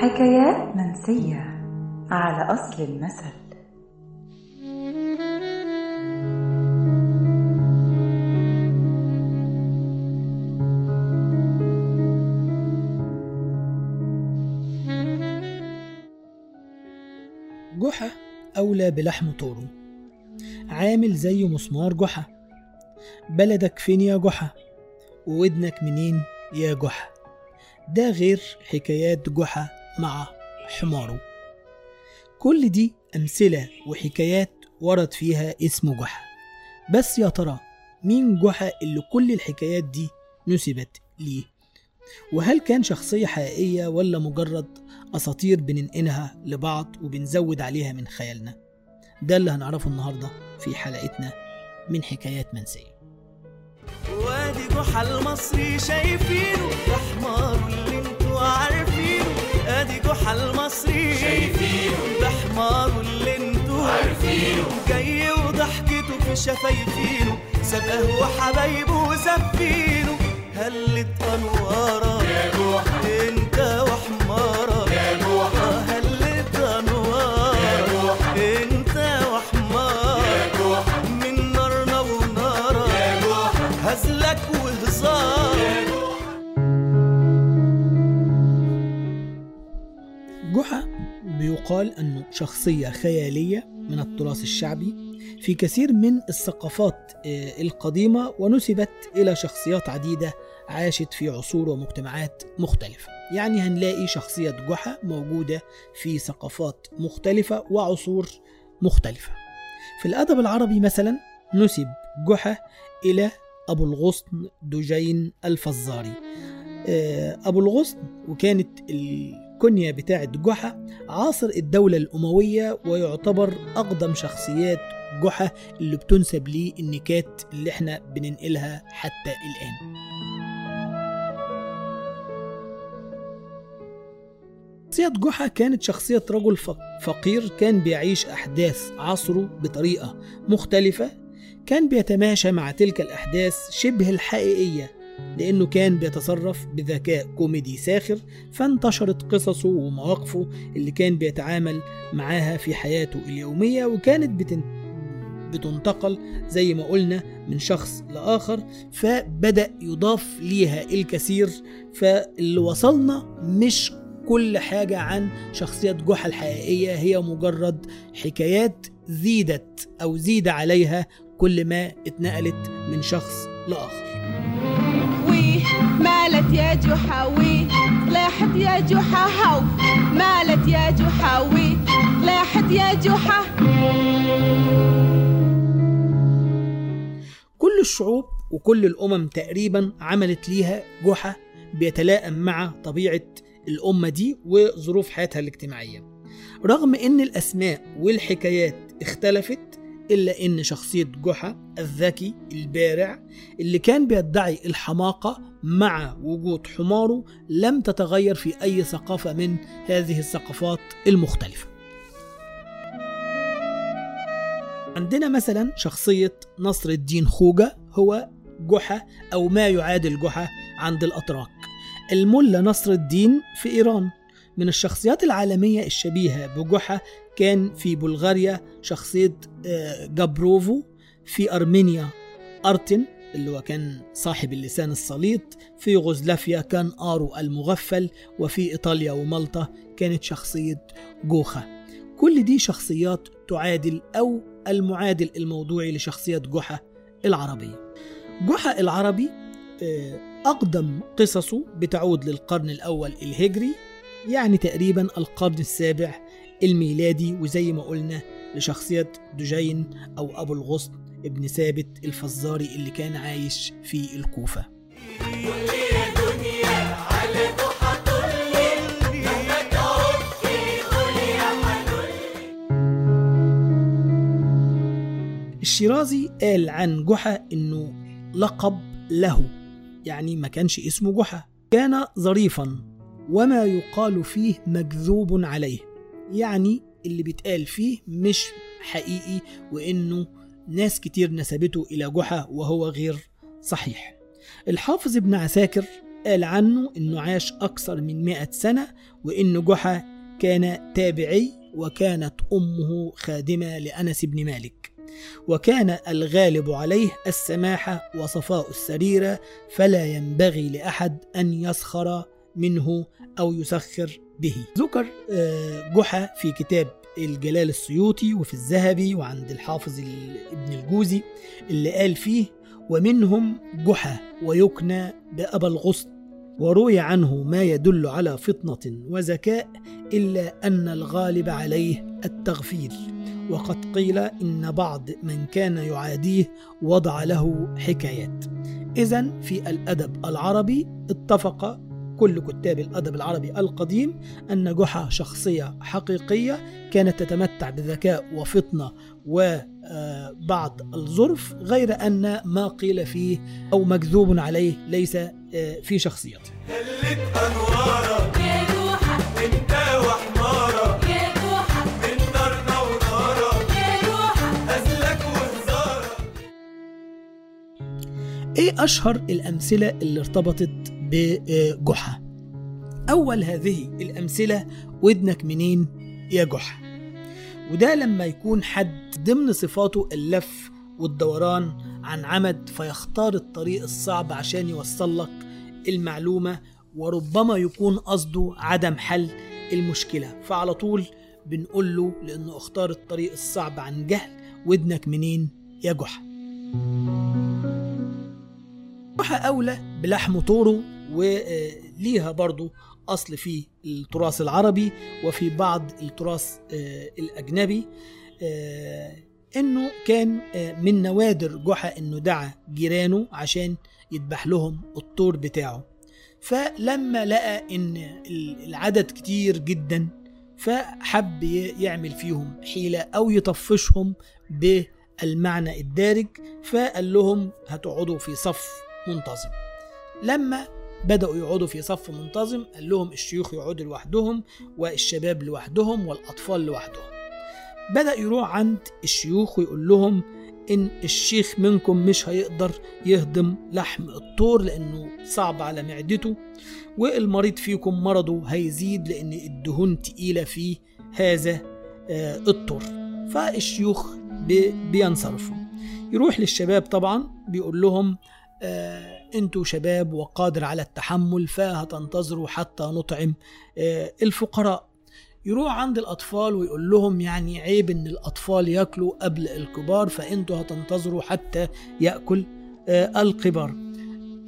حكايات منسية على أصل المثل. جحا أولى بلحم طوره. عامل زي مسمار جحا. بلدك فين يا جحا؟ وودنك منين يا جحا؟ ده غير حكايات جحا. مع حماره كل دي أمثلة وحكايات ورد فيها اسم جحا. بس يا ترى مين جحا اللي كل الحكايات دي نسبت ليه؟ وهل كان شخصية حقيقية ولا مجرد أساطير بننقلها لبعض وبنزود عليها من خيالنا؟ ده اللي هنعرفه النهاردة في حلقتنا من حكايات منسية. وادي جحا المصري شايفينه ده حماره اللي جحا المصري. شايفينه ده حماره اللي أنتوا عارفينه. جاي وضحكته في شفايفينه. سابقه وحبايبه وزفينه هلت أنوارك. يا جحا بيقال أنه شخصية خيالية من التراث الشعبي في كثير من الثقافات آه، القديمة ونسبت إلى شخصيات عديدة عاشت في عصور ومجتمعات مختلفة. يعني هنلاقي شخصية جحا موجودة في ثقافات مختلفة وعصور مختلفة. في الأدب العربي مثلا نسب جحا إلى أبو الغصن دجين الفزاري. آه، أبو الغصن وكانت الكنية بتاعة جحا عاصر الدولة الأموية ويعتبر أقدم شخصيات جحا اللي بتنسب ليه النكات اللي إحنا بننقلها حتى الآن. شخصية جحا كانت شخصية رجل فقير كان بيعيش أحداث عصره بطريقة مختلفة كان بيتماشى مع تلك الأحداث شبه الحقيقية لأنه كان بيتصرف بذكاء كوميدي ساخر فانتشرت قصصه ومواقفه اللي كان بيتعامل معاها في حياته اليومية وكانت بتن... بتنتقل زي ما قلنا من شخص لآخر فبدأ يضاف ليها الكثير فاللي وصلنا مش كل حاجة عن شخصية جحا الحقيقية هي مجرد حكايات زيدت أو زيد عليها كل ما اتنقلت من شخص لآخر. يا جحا وي طلعت يا جحا هاو. مالت يا جحا وي طلعت يا جحا. كل الشعوب وكل الأمم تقريبا عملت ليها جحا بيتلائم مع طبيعة الأمة دي وظروف حياتها الاجتماعية. رغم إن الأسماء والحكايات اختلفت إلا إن شخصية جحا الذكي البارع اللي كان بيدعي الحماقة مع وجود حماره لم تتغير في أي ثقافة من هذه الثقافات المختلفة. عندنا مثلا شخصية نصر الدين خوجة هو جحا أو ما يعادل جحا عند الأتراك. الملا نصر الدين في إيران. من الشخصيات العالمية الشبيهة بجحا كان في بلغاريا شخصية آه، جابروفو في أرمينيا. أرتن اللي هو كان صاحب اللسان السليط في يوغوسلافيا كان آرو المغفل وفي إيطاليا ومالطا كانت شخصية جوخا. كل دي شخصيات تعادل أو المعادل الموضوعي لشخصية جحا العربية. جحا العربي آه، أقدم قصصه بتعود للقرن الأول الهجري يعني تقريبا القرن السابع الميلادي وزي ما قلنا لشخصية دجين أو أبو الغصن ابن ثابت الفزاري اللي كان عايش في الكوفة. الشيرازي قال عن جحا إنه لقب له يعني ما كانش اسمه جحا. كان ظريفا وما يقال فيه مكذوب عليه. يعني اللي بيتقال فيه مش حقيقي وإنه ناس كتير نسبته إلى جحا وهو غير صحيح. الحافظ ابن عساكر قال عنه إنه عاش أكثر من مئة سنة وإن جحا كان تابعي وكانت أمه خادمة لأنس بن مالك. وكان الغالب عليه السماحة وصفاء السريرة فلا ينبغي لأحد أن يسخر منه أو يسخر به. ذكر آه، جحا في كتاب الجلال السيوطي وفي الذهبي وعند الحافظ ال- ابن الجوزي اللي قال فيه ومنهم جحا ويكنى بأبا الغصن وروي عنه ما يدل على فطنة وذكاء إلا أن الغالب عليه التغفيل وقد قيل إن بعض من كان يعاديه وضع له حكايات. إذا في الأدب العربي اتفق كل كتاب الأدب العربي القديم أن جحا شخصية حقيقية كانت تتمتع بذكاء وفطنة وبعض الظرف غير أن ما قيل فيه أو مكذوب عليه ليس آه، في شخصيته. إيه أشهر الأمثلة اللي ارتبطت بجحا أول هذه الأمثلة ودنك منين يا جحا؟ وده لما يكون حد ضمن صفاته اللف والدوران عن عمد فيختار الطريق الصعب عشان يوصل لك المعلومة وربما يكون قصده عدم حل المشكلة. فعلى طول بنقول له لأنه اختار الطريق الصعب عن جهل ودنك منين يا جحا؟ جحا أولى بلحم طوره وليها برضو أصل في التراث العربي وفي بعض التراث آه، الأجنبي آه، إنه كان آه، من نوادر جحا إنه دعا جيرانه عشان يذبح لهم الطور بتاعه. فلما لقى ال- العدد كتير جدا فحب يعمل فيهم حيلة أو يطفشهم بالمعنى الدارج فقال لهم هتقعدوا في صف منتظم. لما بدأوا يقعدوا في صف منتظم قال لهم الشيوخ يقعدوا لوحدهم والشباب لوحدهم والأطفال لوحدهم. بدأ يروح عند الشيوخ ويقول لهم إن الشيخ منكم مش هيقدر يهضم لحم الطور لأنه صعب على معدته والمريض فيكم مرضه هيزيد لأن الدهون تقيلة في هذا آه، الطور. فالشيوخ بي- بينصرفوا. يروح للشباب طبعا بيقول لهم أنتوا شباب وقادر على التحمل فهتنتظروا حتى نطعم آه الفقراء. يروح عند الأطفال ويقول لهم يعني عيب إن الأطفال ياكلوا قبل الكبار فأنتوا هتنتظروا حتى يأكل آه الكبار.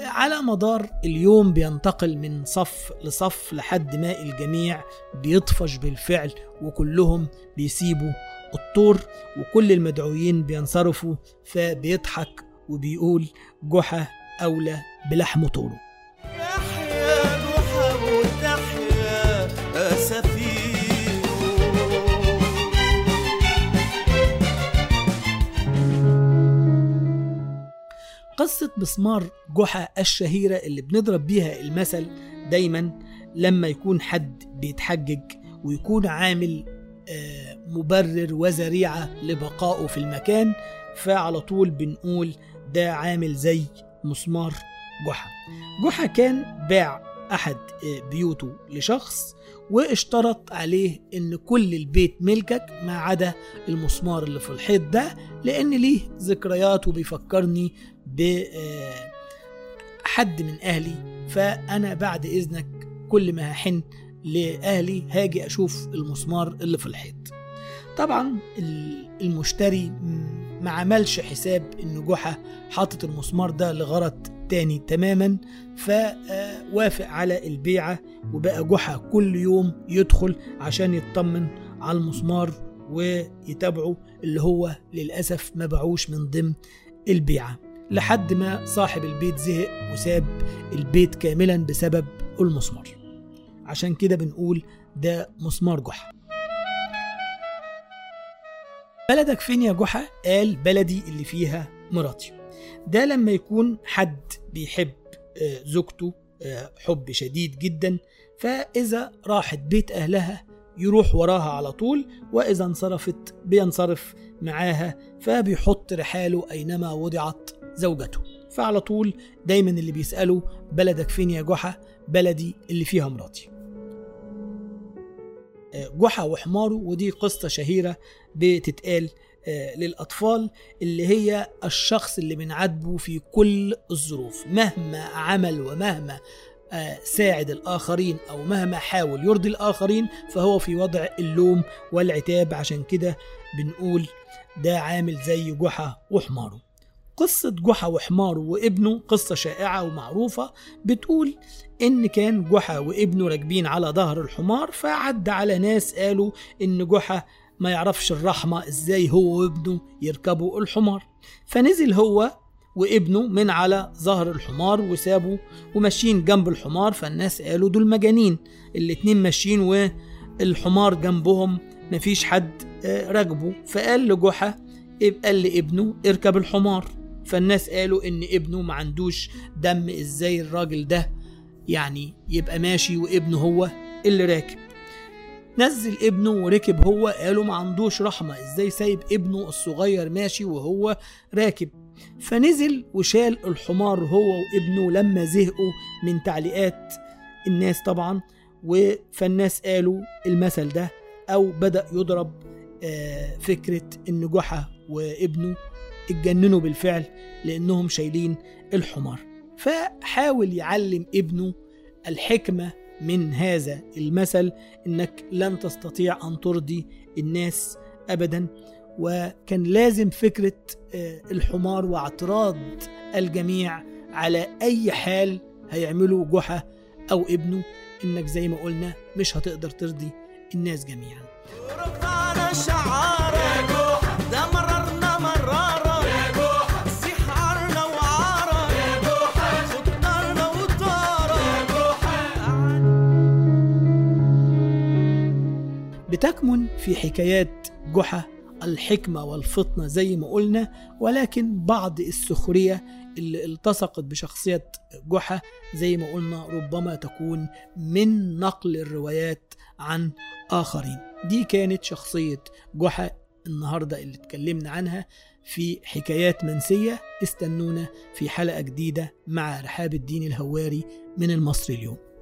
على مدار اليوم بينتقل من صف لصف لحد ما الجميع بيطفش بالفعل وكلهم بيسيبوا الطور وكل المدعوين بينصرفوا فبيضحك وبيقول جحا أولى بلحم طوره يحيى جحا وتحيا قصة مسمار جحا الشهيرة اللي بنضرب بيها المثل دايما لما يكون حد بيتحجج ويكون عامل آه، مبرر وذريعة لبقائه في المكان فعلى طول بنقول ده عامل زي مسمار جحا. جحا كان باع أحد آه، بيوته لشخص واشترط عليه إن كل البيت ملكك ما عدا المسمار اللي في الحيط ده لأن ليه ذكريات وبيفكرني بحد من أهلي. فأنا بعد إذنك كل ما هحن لأهلي هاجي أشوف المسمار اللي في الحيط. طبعا ال- المشتري ما عملش حساب إن جحا حاطط المسمار ده لغرض تاني تماما فوافق على البيعة وبقى جحا كل يوم يدخل عشان يطمن على المسمار ويتابعه اللي هو للأسف ما باعوش من ضمن البيعة. لحد ما صاحب البيت زهق وساب البيت كاملا بسبب المسمار. عشان كده بنقول ده مسمار جحا. بلدك فين يا جحا؟ قال بلدي اللي فيها مراتي. ده لما يكون حد بيحب آه، زوجته آه، حب شديد جدا فإذا راحت بيت أهلها يروح وراها على طول وإذا انصرفت بينصرف معاها فبيحط رحاله أينما وضعت زوجته. فعلى طول دايما اللي بيسأله بلدك فين يا جحا؟ بلدي اللي فيها مراتي. جحا وحماره ودي قصة شهيرة بتتقال آه، للأطفال اللي هي الشخص اللي بنعاتبه في كل الظروف مهما عمل ومهما آه، ساعد الآخرين أو مهما حاول يرضي الآخرين فهو في وضع اللوم والعتاب. عشان كده بنقول ده عامل زي جحا وحماره قصة جحا وحماره وابنه قصة شائعة ومعروفة بتقول إن كان جحا وابنه راكبين على ظهر الحمار فعد على ناس قالوا إن جحا ما يعرفش الرحمة إزاي هو وابنه يركبوا الحمار. فنزل هو وابنه من على ظهر الحمار وسابوا وماشيين جنب الحمار فالناس قالوا دول مجانين. الاتنين ماشيين والحمار جنبهم مفيش حد آه، راكبه. فقال لجحا قال لابنه اركب الحمار. فالناس قالوا إن ابنه ما عندوش دم إزاي الراجل ده يعني يبقى ماشي وابنه هو اللي راكب. نزل ابنه وركب هو قالوا ما عندوش رحمة إزاي سايب ابنه الصغير ماشي وهو راكب؟ فنزل وشال الحمار هو وابنه لما زهقوا من تعليقات الناس طبعا فالناس قالوا المثل ده أو بدأ يضرب آه، فكرة ان جحا وابنه اتجننوا بالفعل لأنهم شايلين الحمار. فحاول يعلم ابنه الحكمة من هذا المثل إنك لن تستطيع أن ترضي الناس ابدا. وكان لازم فكرة آه، الحمار واعتراض الجميع على أي حال هيعمله جحا أو ابنه. إنك زي ما قلنا مش هتقدر ترضي الناس جميعا. بتكمن في حكايات جحا الحكمة والفطنة زي ما قلنا ولكن بعض السخرية اللي التصقت بشخصية جحا زي ما قلنا ربما تكون من نقل الروايات عن آخرين. دي كانت شخصية جحا النهاردة اللي اتكلمنا عنها في حكايات منسية. استنونا في حلقة جديدة مع رحاب الدين الهواري من المصري اليوم.